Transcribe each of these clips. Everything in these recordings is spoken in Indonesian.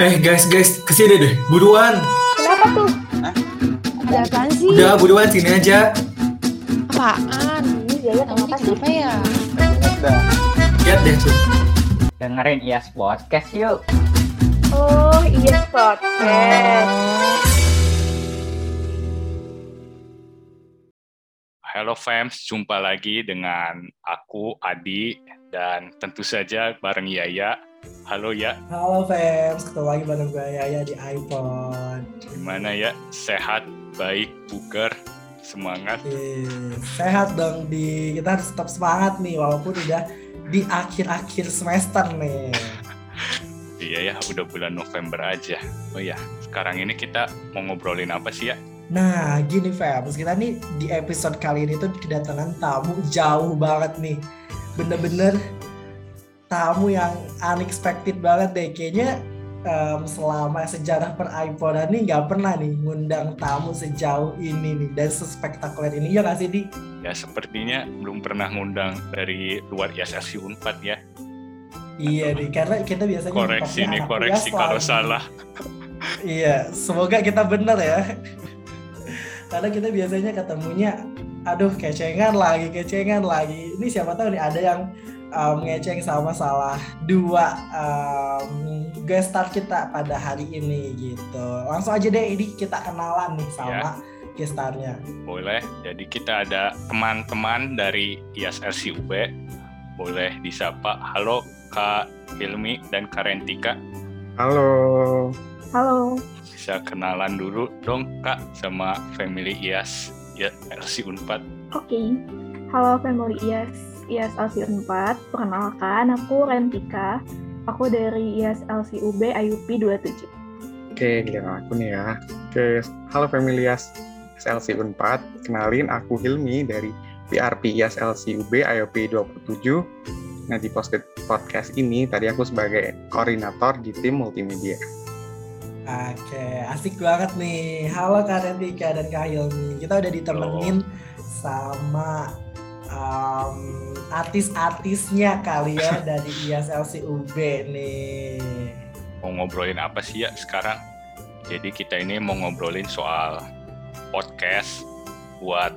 Eh guys guys ke sini deh buruan. Kenapa tuh? Ada apaan sih? Udah buruan sini aja. Apaan? Ini Yaya kenapa sih? Kenapa ya? Udah. Lihat deh tuh. Dengerin IAS Podcast yuk. Oh iya podcast. Halo fans, jumpa lagi dengan aku Adi dan tentu saja bareng Yaya. Halo ya, Halo fans, ketemu lagi bareng gue Yaya di iPhone. gimana ya? Sehat, baik, bugar, semangat. Eh, sehat dong di kita harus tetap semangat nih walaupun udah di akhir-akhir semester nih. Iya ya, udah bulan November aja. Oh ya, sekarang ini kita mau ngobrolin apa sih ya? Nah, gini fans, kita nih di episode kali ini tuh kedatangan tamu jauh banget nih. Bener-bener tamu yang unexpected banget deh. Kayaknya em, selama sejarah per iPhone nih nggak pernah nih ngundang tamu sejauh ini nih dan sespektakuler ini ya nggak sih di? Ya sepertinya belum pernah ngundang dari luar ISSI Unpad ya. Iya nih, karena kita biasanya Koreksi nih, koreksi kalau salah. Iya, semoga kita bener ya. Karena kita biasanya ketemunya, aduh kecengan lagi, kecengan lagi. Ini siapa tahu nih ada yang um, ngeceng sama salah dua um, guest star kita pada hari ini gitu. Langsung aja deh ini kita kenalan nih sama guest starnya. Boleh, jadi kita ada teman-teman dari ISLC UB. Boleh disapa. Halo Kak Hilmi dan Kak Rentika. Halo. Halo. Bisa kenalan dulu dong Kak sama family IAS ya LC Unpad. Oke, halo family IAS, IAS LC 4. Perkenalkan, aku Rentika. Aku dari IAS LC UB IUP 27. Oke, giliran aku nih ya. Oke, halo Familias SLC Unpad. Kenalin, aku Hilmi dari PRP ISLC UB IOP 27. Nah, di podcast ini tadi aku sebagai koordinator di tim multimedia. Oke, asik banget nih. Halo Kak Rentika dan Kak Hilmi. Kita udah ditemenin sama um, artis-artisnya kali ya dari ISLC UB nih. Mau ngobrolin apa sih ya sekarang? Jadi kita ini mau ngobrolin soal podcast buat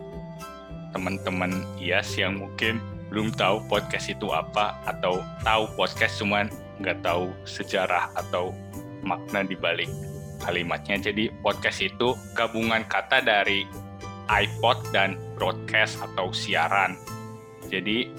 teman-teman IAS yang mungkin belum tahu podcast itu apa atau tahu podcast cuman nggak tahu sejarah atau makna di balik kalimatnya. Jadi podcast itu gabungan kata dari iPod dan broadcast atau siaran. Jadi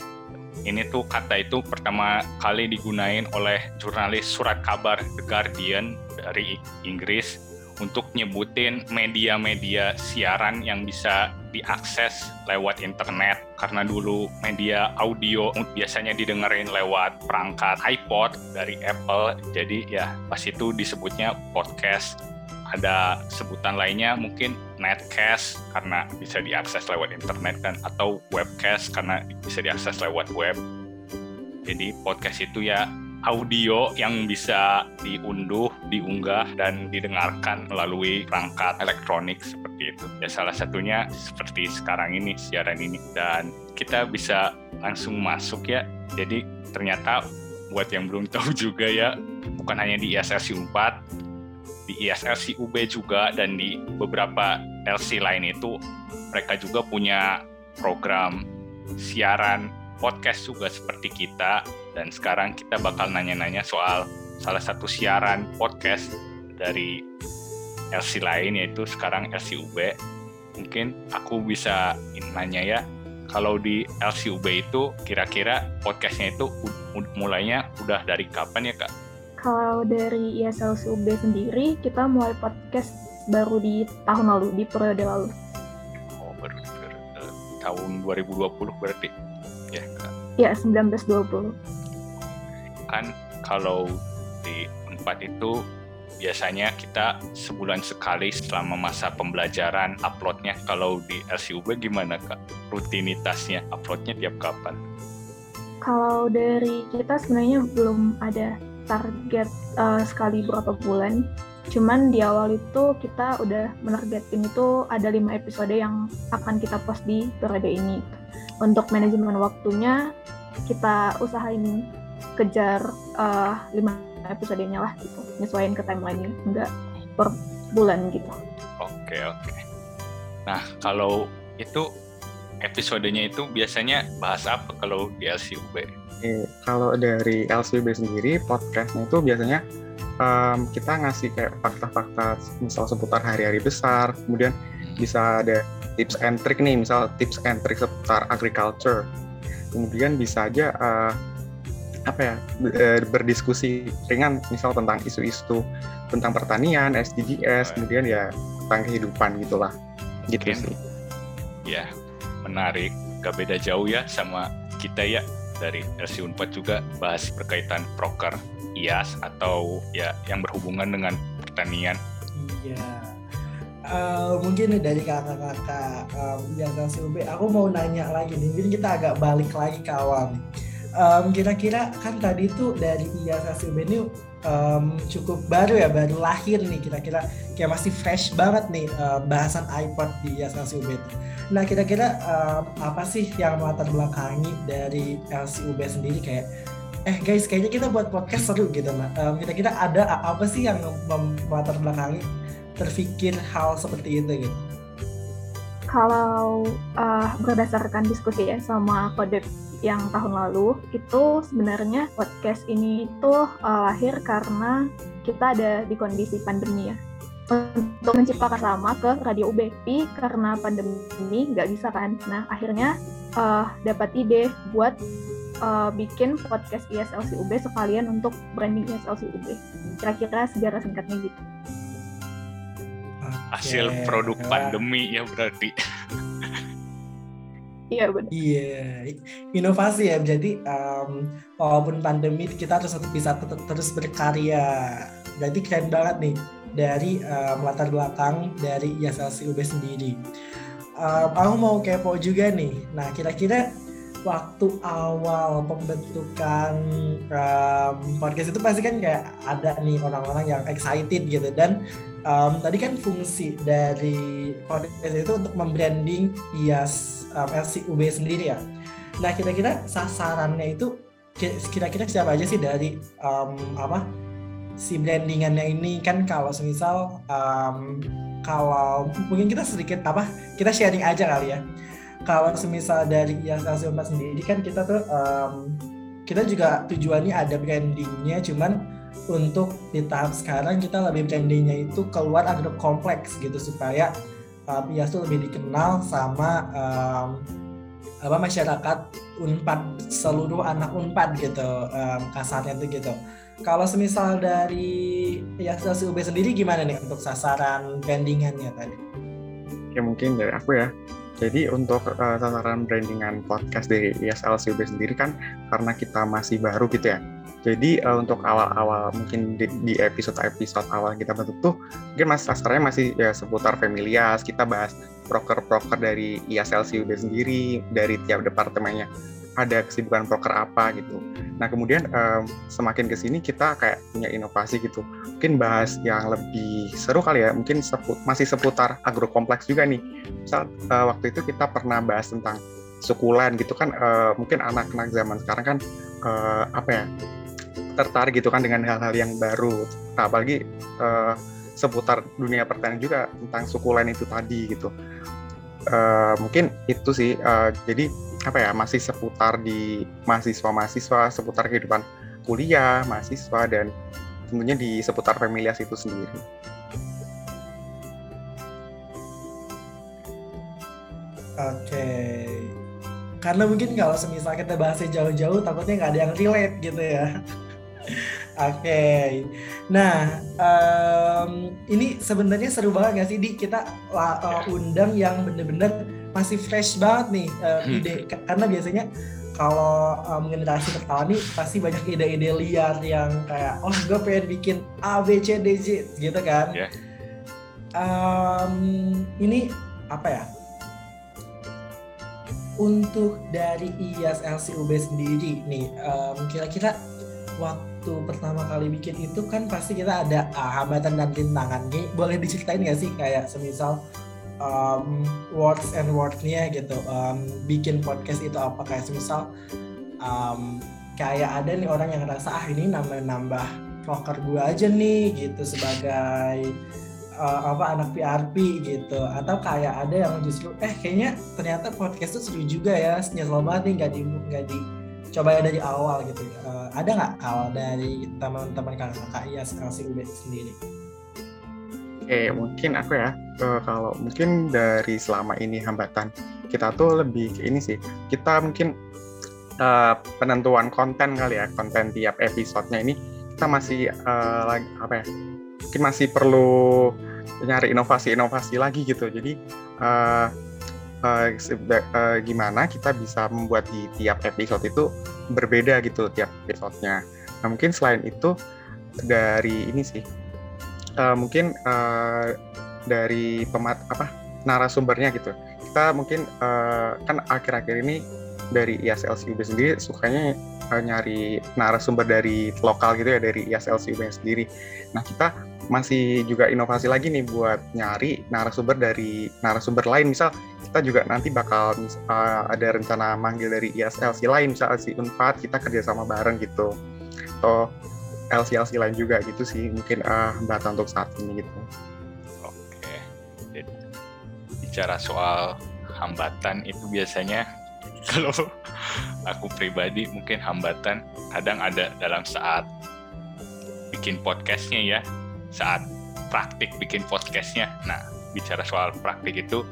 ini tuh kata itu pertama kali digunain oleh jurnalis surat kabar The Guardian dari Inggris untuk nyebutin media-media siaran yang bisa diakses lewat internet. Karena dulu media audio biasanya didengerin lewat perangkat iPod dari Apple. Jadi ya pas itu disebutnya podcast ada sebutan lainnya mungkin netcast karena bisa diakses lewat internet kan atau webcast karena bisa diakses lewat web jadi podcast itu ya audio yang bisa diunduh, diunggah, dan didengarkan melalui perangkat elektronik seperti itu. Ya salah satunya seperti sekarang ini, siaran ini. Dan kita bisa langsung masuk ya. Jadi ternyata buat yang belum tahu juga ya, bukan hanya di ISLC 4, di ISLC UB juga, dan di beberapa LC lain itu, mereka juga punya program siaran podcast juga seperti kita dan sekarang kita bakal nanya-nanya soal salah satu siaran podcast dari LC lain yaitu sekarang LC UB. Mungkin aku bisa nanya ya, kalau di LC UB itu kira-kira podcastnya itu mulainya udah dari kapan ya kak? Kalau dari IAS LC UB sendiri, kita mulai podcast baru di tahun lalu, di periode lalu. Oh baru, baru eh, tahun 2020 berarti ya. Ya, 1920. kan kalau di Unpad itu biasanya kita sebulan sekali selama masa pembelajaran uploadnya. Kalau di LCUB gimana kak? Rutinitasnya uploadnya tiap kapan? Kalau dari kita sebenarnya belum ada target eh, sekali berapa bulan. Cuman di awal itu kita udah menargetin itu ada lima episode yang akan kita post di periode ini. Untuk manajemen waktunya kita usahain kejar eh, lima episodenya lah gitu nyesuaiin ke timeline-nya nggak per bulan gitu Oke, oke. Nah, kalau itu episodenya itu biasanya bahas apa kalau di LCUB? Oke, kalau dari LCB sendiri podcastnya itu biasanya em, kita ngasih kayak fakta-fakta misal seputar hari-hari besar, kemudian Hmm. bisa ada tips and trick nih, misal tips and trick seputar agriculture. Kemudian bisa aja eh, apa ya eh, berdiskusi ringan, misal tentang isu-isu tentang pertanian, SDGs, kemudian ya tentang kehidupan gitulah, gitu Mungkin. sih. Ya, menarik. Gak beda jauh ya sama kita ya dari LC Unpad juga bahas berkaitan proker IAS atau ya yang berhubungan dengan pertanian. Iya. Eh, mungkin dari kakak-kakak um, yang UB, aku mau nanya lagi nih. Mungkin kita agak balik lagi ke awal. Em, kira-kira kan tadi tuh dari IAS UB ini em, cukup baru ya, baru lahir nih kira-kira. Kayak masih fresh banget nih eh, bahasan iPod di IAS UB itu. Nah kira-kira em, apa sih yang melatar belakangi dari LCUB sendiri? Kayak eh guys kayaknya kita buat podcast seru gitu nah Em, kira-kira ada apa sih yang melatar belakangi terpikir hal seperti itu gitu? Kalau uh, berdasarkan diskusi ya sama kode yang tahun lalu itu sebenarnya podcast ini tuh uh, lahir karena kita ada di kondisi pandemi ya. Untuk menciptakan sama ke radio UB tapi karena pandemi nggak bisa kan. Nah akhirnya uh, dapat ide buat uh, bikin podcast ISLC UB sekalian untuk branding ISLC UB kira-kira sejarah singkatnya gitu. Hasil produk pandemi ya berarti. Iya benar Iya, inovasi ya. Jadi em, walaupun pandemi kita terus tetap bisa terus berkarya. Jadi keren banget nih dari em, latar belakang dari ISLC UB sendiri. Em, aku mau kepo juga nih. Nah, kira-kira waktu awal pembentukan em, podcast itu pasti kan kayak ada nih orang-orang yang excited gitu dan em, tadi kan fungsi dari podcast itu untuk membranding IAS um, LCUB sendiri ya. Nah kira-kira sasarannya itu ki- kira-kira siapa aja sih dari um, apa si brandingannya ini kan kalau semisal um, kalau mungkin kita sedikit apa kita sharing aja kali ya. Kalau semisal dari IAS LCUB sendiri kan kita tuh um, kita juga tujuannya ada brandingnya cuman untuk di tahap sekarang kita lebih brandingnya itu keluar agro kompleks gitu supaya uh, IAS tuh lebih dikenal sama um, apa masyarakat Unpad seluruh anak Unpad gitu um, kasarnya tuh gitu. Kalau semisal dari IAS UB sendiri gimana nih untuk sasaran brandingannya tadi? Ya mungkin dari aku ya. Jadi untuk uh, sasaran brandingan podcast dari ISLCB sendiri kan karena kita masih baru gitu ya. Jadi uh, untuk awal-awal mungkin di, episode-episode awal kita bentuk tuh mungkin mas sasarannya masih ya seputar familias. Kita bahas proker-proker dari ISLCB sendiri dari tiap departemennya ada kesibukan proker apa gitu. Nah kemudian um, semakin ke sini kita kayak punya inovasi gitu. Mungkin bahas yang lebih seru kali ya. Mungkin sepu- masih seputar agrokompleks juga nih misal uh, waktu itu kita pernah bahas tentang sukulen gitu kan uh, mungkin anak-anak zaman sekarang kan uh, apa ya tertarik gitu kan dengan hal-hal yang baru nah, apalagi uh, seputar dunia pertanian juga tentang sukulen itu tadi gitu Uh, mungkin itu sih uh, jadi apa ya masih seputar di mahasiswa-mahasiswa seputar kehidupan kuliah mahasiswa dan tentunya di seputar familias itu sendiri Oke. Karena mungkin kalau semisal kita bahasnya jauh-jauh takutnya nggak ada yang relate gitu ya. Oke. Nah, em, ini sebenarnya seru banget nggak sih di kita uh, undang yang bener-bener masih fresh banget nih uh, ide karena biasanya kalau um, generasi petani pasti banyak ide-ide liar yang kayak oh gue pengen bikin A B C D Z gitu kan. Ya. Em, ini apa ya? Untuk dari IAS LCUB sendiri nih, em, kira-kira waktu pertama kali bikin itu kan pasti kita ada ah, hambatan dan rintangan. Nih, boleh diceritain nggak sih kayak semisal um, words and wordnya gitu, em, bikin podcast itu apa. Kayak semisal em, kayak ada nih orang yang ngerasa ah ini nambah-nambah rocker gue aja nih gitu sebagai uh, apa anak PRP gitu. Atau kayak ada yang justru eh kayaknya ternyata podcast itu seru juga ya nyesel banget nih nggak di nggak di coba dari awal gitu. Uh, ada nggak kalau dari teman-teman kakak-kakak? Ya si UB sendiri Oke, mungkin aku ya, uh, kalau mungkin dari selama ini hambatan kita tuh lebih ke ini sih. Kita mungkin uh, penentuan konten kali ya, konten tiap episodenya ini kita masih uh, apa ya? Mungkin masih perlu nyari inovasi-inovasi lagi gitu. Jadi uh, uh, uh, gimana kita bisa membuat di tiap episode itu berbeda gitu tiap episodenya. Nah mungkin selain itu dari ini sih uh, mungkin uh, dari pemat apa narasumbernya gitu. Kita mungkin uh, kan akhir-akhir ini dari ISLCUB sendiri sukanya uh, nyari narasumber dari lokal gitu ya dari ISLCUB sendiri. Nah kita masih juga inovasi lagi nih buat nyari narasumber dari narasumber lain. Misal kita juga nanti bakal uh, ada rencana manggil dari ISLC lain. Misal si Unpad kita kerjasama bareng gitu. Atau LC-LC lain juga gitu sih mungkin uh, hambatan untuk saat ini gitu. Oke, Jadi, bicara soal hambatan itu biasanya kalau aku pribadi mungkin hambatan kadang ada dalam saat bikin podcastnya ya, saat praktik bikin podcastnya. Nah, bicara soal praktik itu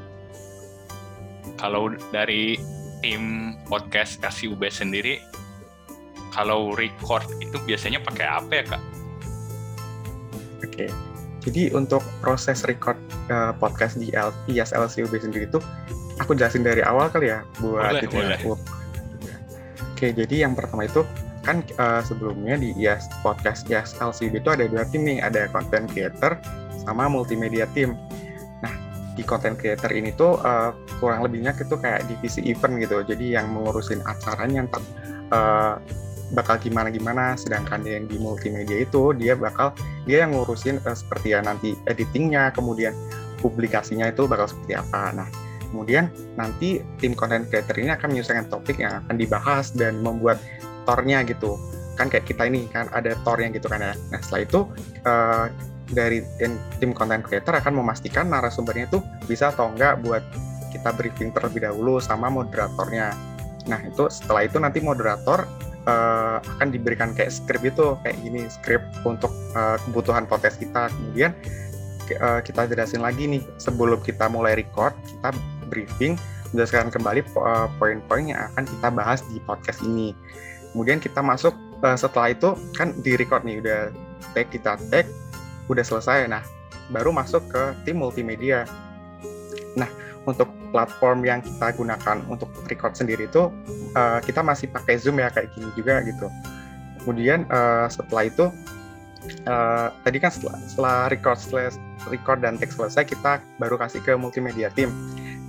kalau dari tim podcast KCUB sendiri kalau record itu biasanya pakai apa ya kak? Oke, jadi untuk proses record uh, podcast di L ISLCUB sendiri itu aku jelasin dari awal kali ya buat boleh, boleh. Aku. Oke, jadi yang pertama itu kan uh, sebelumnya di IAS podcast ISLCUB itu ada dua tim nih, ada content creator sama multimedia team. Nah, di content creator ini tuh uh, kurang lebihnya itu kayak divisi event gitu. Jadi yang mengurusin acaranya entar uh, bakal gimana gimana sedangkan yang di multimedia itu dia bakal dia yang ngurusin uh, seperti ya nanti editingnya kemudian publikasinya itu bakal seperti apa. Nah kemudian nanti tim content creator ini akan menyelesaikan topik yang akan dibahas dan membuat tornya gitu. Kan kayak kita ini kan ada tornya gitu kan ya. Nah setelah itu uh, dari tim content creator akan memastikan narasumbernya itu bisa atau enggak buat kita briefing terlebih dahulu sama moderatornya. Nah itu setelah itu nanti moderator uh, akan diberikan kayak skrip itu kayak gini skrip untuk uh, kebutuhan podcast kita. Kemudian uh, kita jelasin lagi nih sebelum kita mulai record kita briefing menjelaskan kembali uh, poin-poin yang akan kita bahas di podcast ini. Kemudian kita masuk uh, setelah itu kan di record nih udah tag kita tag udah selesai. Nah baru masuk ke tim multimedia. Nah untuk platform yang kita gunakan untuk record sendiri itu uh, kita masih pakai Zoom ya kayak gini juga gitu. Kemudian uh, setelah itu uh, tadi kan setelah, setelah record setelah record dan teks selesai kita baru kasih ke multimedia team.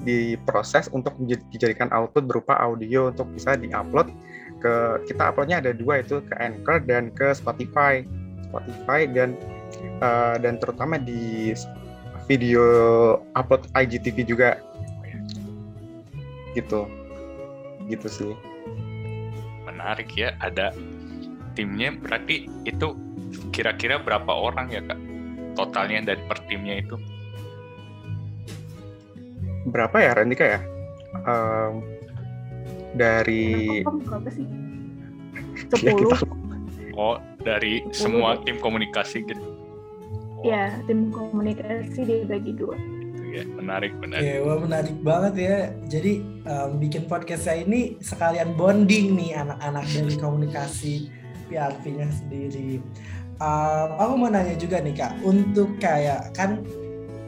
Diproses untuk dijadikan output berupa audio untuk bisa diupload ke kita uploadnya ada dua itu ke Anchor dan ke Spotify. Spotify dan uh, dan terutama di video upload IGTV juga gitu. Gitu sih. Menarik ya ada timnya berarti itu kira-kira berapa orang ya kak? Totalnya dari per timnya itu? Berapa ya Rendika ya? Um, dari berapa sih? ya, kita, oh dari 10. semua tim komunikasi gitu? Ya, tim komunikasi dibagi dua. Ya menarik menarik wah menarik banget ya. Jadi um, bikin podcast saya ini sekalian bonding nih anak-anak dari komunikasi PRP-nya sendiri. Um, aku mau nanya juga nih kak, untuk kayak kan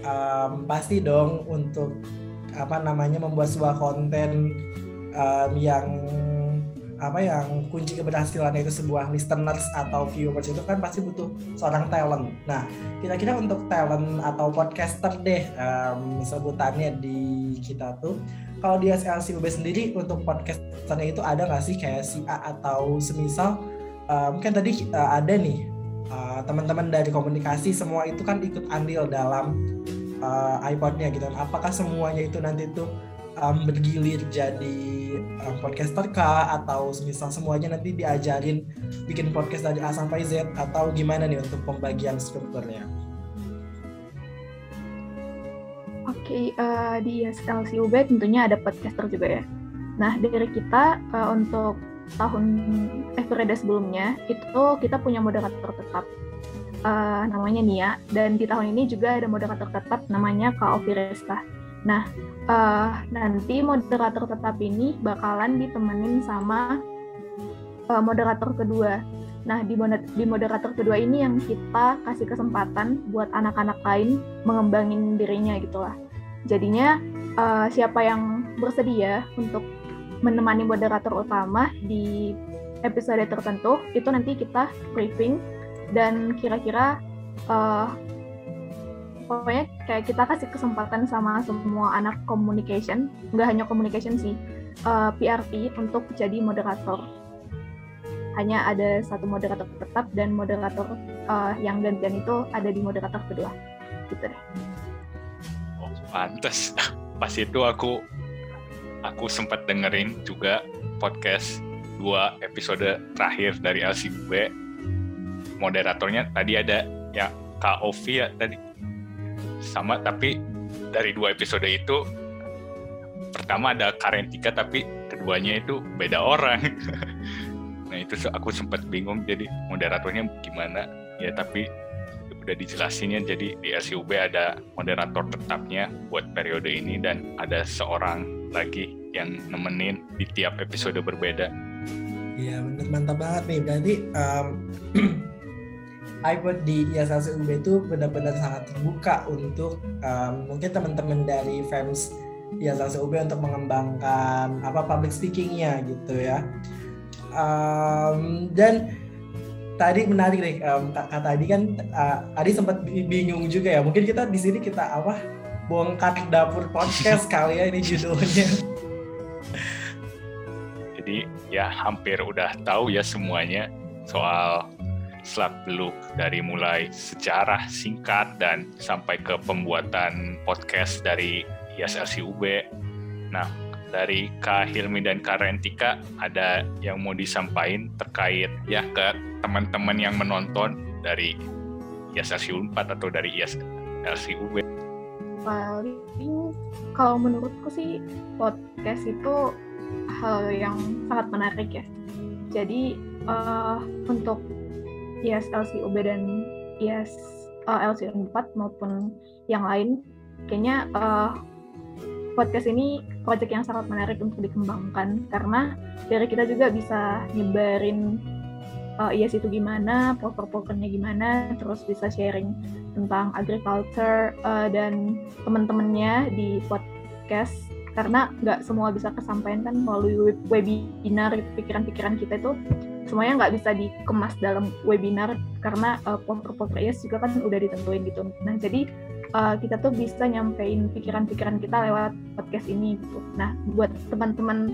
um, pasti dong untuk apa namanya membuat sebuah konten um, yang apa yang kunci keberhasilan itu sebuah listeners atau viewers itu kan pasti butuh seorang talent. Nah, kira-kira untuk talent atau podcaster deh um, sebutannya di kita tuh. Kalau di SLC UB sendiri untuk podcasternya itu ada nggak sih kayak si A atau semisal uh, mungkin tadi uh, ada nih uh, teman-teman dari komunikasi semua itu kan ikut andil dalam uh, iPodnya gitu. Apakah semuanya itu nanti tuh um, bergilir jadi podcaster kah atau semisal semuanya nanti diajarin bikin podcast dari A sampai Z atau gimana nih untuk pembagian strukturnya? Oke, uh, di SLCUB tentunya ada podcaster juga ya. Nah, dari kita uh, untuk tahun eh periode sebelumnya itu kita punya moderator tetap uh, namanya Nia dan di tahun ini juga ada moderator tetap namanya Kak Ovi Resta. Nah, uh, nanti moderator tetap ini bakalan ditemenin sama uh, moderator kedua. Nah, di, di moderator kedua ini yang kita kasih kesempatan buat anak-anak lain mengembangin dirinya gitu lah. Jadinya uh, siapa yang bersedia untuk menemani moderator utama di episode tertentu itu nanti kita briefing dan kira-kira uh, pokoknya kayak kita kasih kesempatan sama semua anak communication nggak hanya communication sih uh, PRP untuk jadi moderator. Hanya ada satu moderator tetap dan moderator uh, yang gantian itu ada di moderator kedua. Gitu deh. Oh pantas pas itu aku aku sempat dengerin juga podcast dua episode terakhir dari LCB moderatornya tadi ada ya Kak Ovi ya tadi sama tapi dari dua episode itu pertama ada Karentika tapi keduanya itu beda orang. Nah itu aku sempat bingung jadi moderatornya gimana? Ya tapi udah dijelasinnya jadi di LCUB ada moderator tetapnya buat periode ini dan ada seorang lagi yang nemenin di tiap episode berbeda. Iya mantap banget nih. Berarti um, iPod di ISLCUB itu benar-benar sangat terbuka untuk um, mungkin teman-teman dari fans ISLCUB untuk mengembangkan apa public speakingnya gitu ya. Um, dan tadi menarik nih um, kata Adi kan uh, Adi sempat bingung juga ya. Mungkin kita di sini kita apa bongkar dapur podcast kali ya ini judulnya. Jadi ya hampir udah tahu ya semuanya soal selak beluk dari mulai sejarah singkat dan sampai ke pembuatan podcast dari ISLC UB. Nah, dari Kak Hilmi dan Kak Rentika ada yang mau disampaikan terkait ya ke teman-teman yang menonton dari ISLC 4 atau dari ISLC? Paling kalau menurutku sih podcast itu hal yang sangat menarik ya. Jadi uh, untuk ISLC UB dan IS uh, LC 4 maupun yang lain. Kayaknya uh, podcast ini proyek yang sangat menarik untuk dikembangkan karena dari kita juga bisa nyebarin uh, IS itu gimana, proper-propernya gimana, terus bisa sharing tentang agriculture uh, dan teman-temannya di podcast. Karena nggak semua bisa kesampaian kan melalui webinar pikiran-pikiran kita itu semuanya nggak bisa dikemas dalam webinar karena uh, proper-proper IS juga kan udah ditentuin gitu. Nah jadi uh, kita tuh bisa nyampein pikiran-pikiran kita lewat podcast ini gitu. Nah, buat teman-teman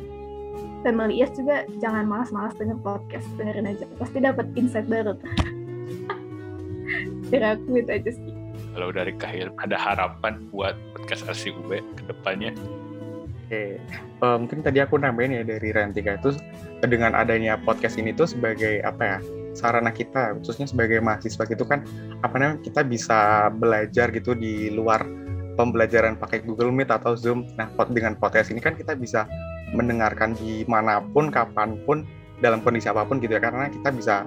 family yes juga jangan malas-malas denger podcast, dengerin aja. Pasti dapat insight baru. Dari aku itu aja sih. Kalau dari Kahil, ada harapan buat podcast RCUB ke depannya? Oke, uh, mungkin tadi aku nambahin ya dari Rantika itu dengan adanya podcast ini tuh sebagai apa ya sarana kita khususnya sebagai mahasiswa gitu kan apa namanya kita bisa belajar gitu di luar pembelajaran pakai Google Meet atau Zoom. Nah, dengan podcast ini kan kita bisa mendengarkan di mana pun, kapan pun, dalam kondisi apa pun gitu ya. Karena kita bisa,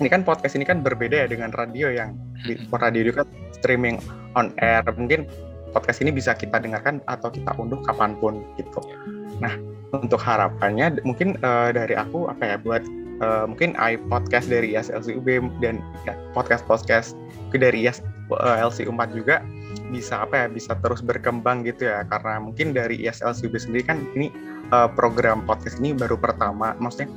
ini kan podcast ini kan berbeda ya dengan radio yang di radio itu kan streaming on air. Mungkin podcast ini bisa kita dengarkan atau kita unduh kapan pun gitu. Nah, untuk harapannya mungkin uh, dari aku apa ya buat uh, mungkin i podcast dari ISLCUB dan ya, podcast podcast dari ISLC uh, 4 juga bisa apa ya bisa terus berkembang gitu ya. Karena mungkin dari ISLCUB sendiri kan ini uh, program podcast ini baru pertama. Maksudnya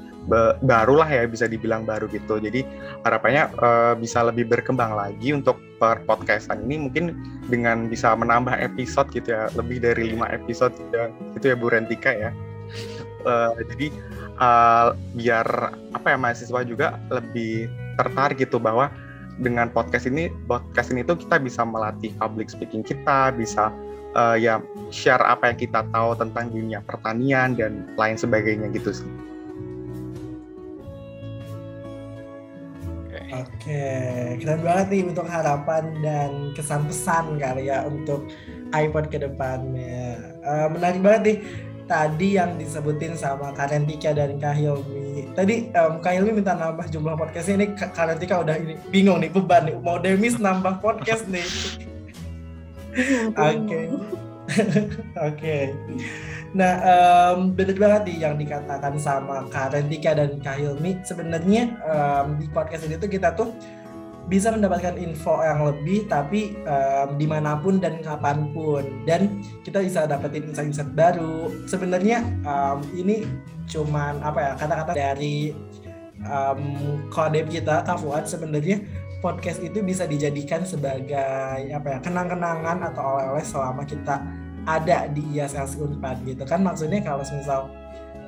barulah ya bisa dibilang baru gitu. Jadi harapannya uh, bisa lebih berkembang lagi untuk per podcastan ini. Mungkin dengan bisa menambah episode gitu ya lebih dari lima episode gitu ya, gitu ya Bu Rentika ya. Uh, jadi uh, biar apa ya mahasiswa juga lebih tertarik gitu bahwa dengan podcast ini podcast ini tuh kita bisa melatih public speaking kita bisa uh, ya share apa yang kita tahu tentang dunia pertanian dan lain sebagainya gitu sih. Oke, keren banget nih untuk harapan dan kesan pesan kali ya untuk iPod ke depannya. Uh, menarik banget nih tadi yang disebutin sama Karentika dan Kak Hilmi. Tadi um, Kak Hilmi minta nambah jumlah podcastnya ini Karentika udah ini bingung nih beban nih mau demis nambah podcast nih. Oke. Oke. Nah, um, benar banget nih yang dikatakan sama Kak Rentika dan Kak Hilmi. Sebenarnya um, di podcast ini tuh kita tuh bisa mendapatkan info yang lebih tapi um, di mana pun dan kapan pun dan kita bisa dapetin insight-insight baru sebenarnya um, ini cuman apa ya kata-kata dari um, kode kita Kak Fuad sebenarnya podcast itu bisa dijadikan sebagai apa ya kenang-kenangan atau oleh-oleh selama kita ada di ISLC Unpad gitu. Kan maksudnya kalau misal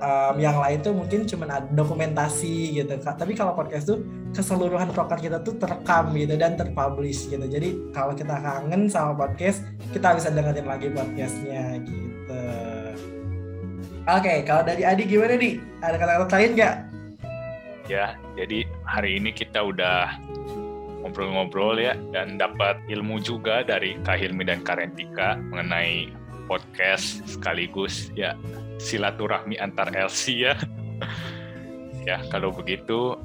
um, yang lain tuh mungkin cuma ada dokumentasi gitu tapi kalau podcast tuh keseluruhan program kita tuh terekam gitu dan terpublish gitu. Jadi kalau kita kangen sama podcast kita bisa dengerin lagi podcastnya gitu. Oke okay, kalau dari Adi gimana nih ada kata-kata lain nggak? Ya jadi hari ini kita udah ngobrol-ngobrol ya dan dapat ilmu juga dari Kak Hilmi dan Karentika mengenai podcast sekaligus ya silaturahmi antar LC ya. ya, kalau begitu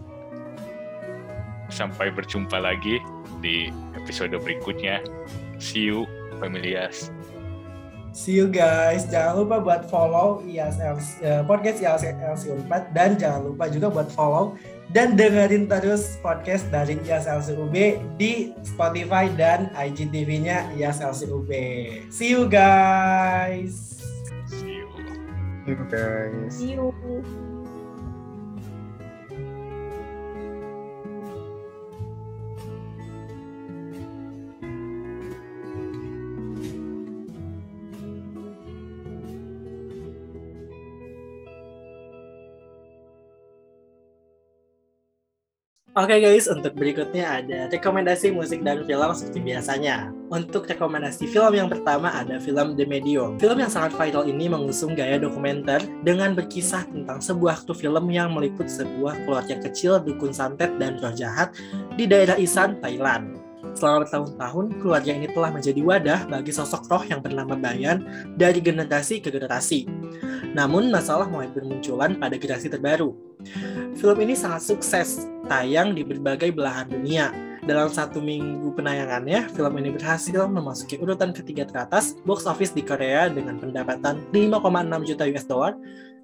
sampai berjumpa lagi di episode berikutnya. See you, Familias. See you guys. Jangan lupa buat follow IASL, uh, podcast IASLC 4 dan jangan lupa juga buat follow dan dengerin terus podcast dari IASLC UB di Spotify dan IGTV-nya IASLC UB. See you guys. you guys. See you. Oke okay guys, untuk berikutnya ada rekomendasi musik dan film seperti biasanya. Untuk rekomendasi film yang pertama ada film The Medium. Film yang sangat viral ini mengusung gaya dokumenter dengan berkisah tentang sebuah aktu film yang meliput sebuah keluarga kecil dukun santet dan roh jahat di daerah Isan, Thailand. Selama bertahun-tahun, keluarga ini telah menjadi wadah bagi sosok roh yang bernama Bayan dari generasi ke generasi. Namun, masalah mulai bermunculan pada generasi terbaru. Film ini sangat sukses, tayang di berbagai belahan dunia. Dalam satu minggu penayangannya, film ini berhasil memasuki urutan ketiga teratas box office di Korea dengan pendapatan 5,6 juta US dollar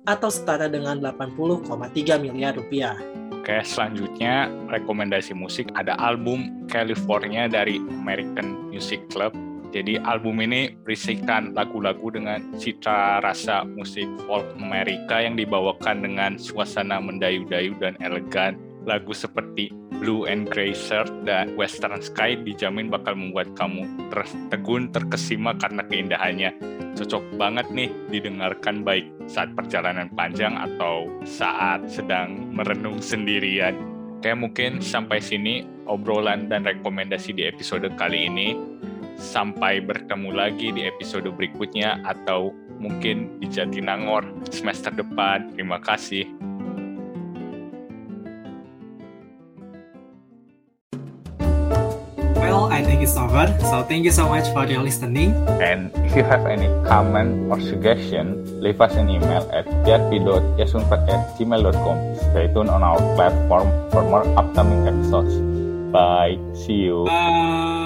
atau setara dengan 80,3 miliar rupiah. Oke, selanjutnya rekomendasi musik ada album California dari American Music Club jadi album ini berisikan lagu-lagu dengan cita rasa musik folk Amerika yang dibawakan dengan suasana mendayu-dayu dan elegan. Lagu seperti Blue and Grey Shirt dan Western Sky dijamin bakal membuat kamu tertegun, terkesima karena keindahannya. Cocok banget nih didengarkan baik saat perjalanan panjang atau saat sedang merenung sendirian. Oke, mungkin sampai sini obrolan dan rekomendasi di episode kali ini. Sampai bertemu lagi di episode berikutnya atau mungkin di Jatinangor semester depan. Terima kasih. Well, I think it's over. So thank you so much for your listening. And if you have any comment or suggestion, leave us an email at jati.yasunpat@gmail.com. Stay tuned on our platform for more upcoming episodes. Bye. See you. Bye.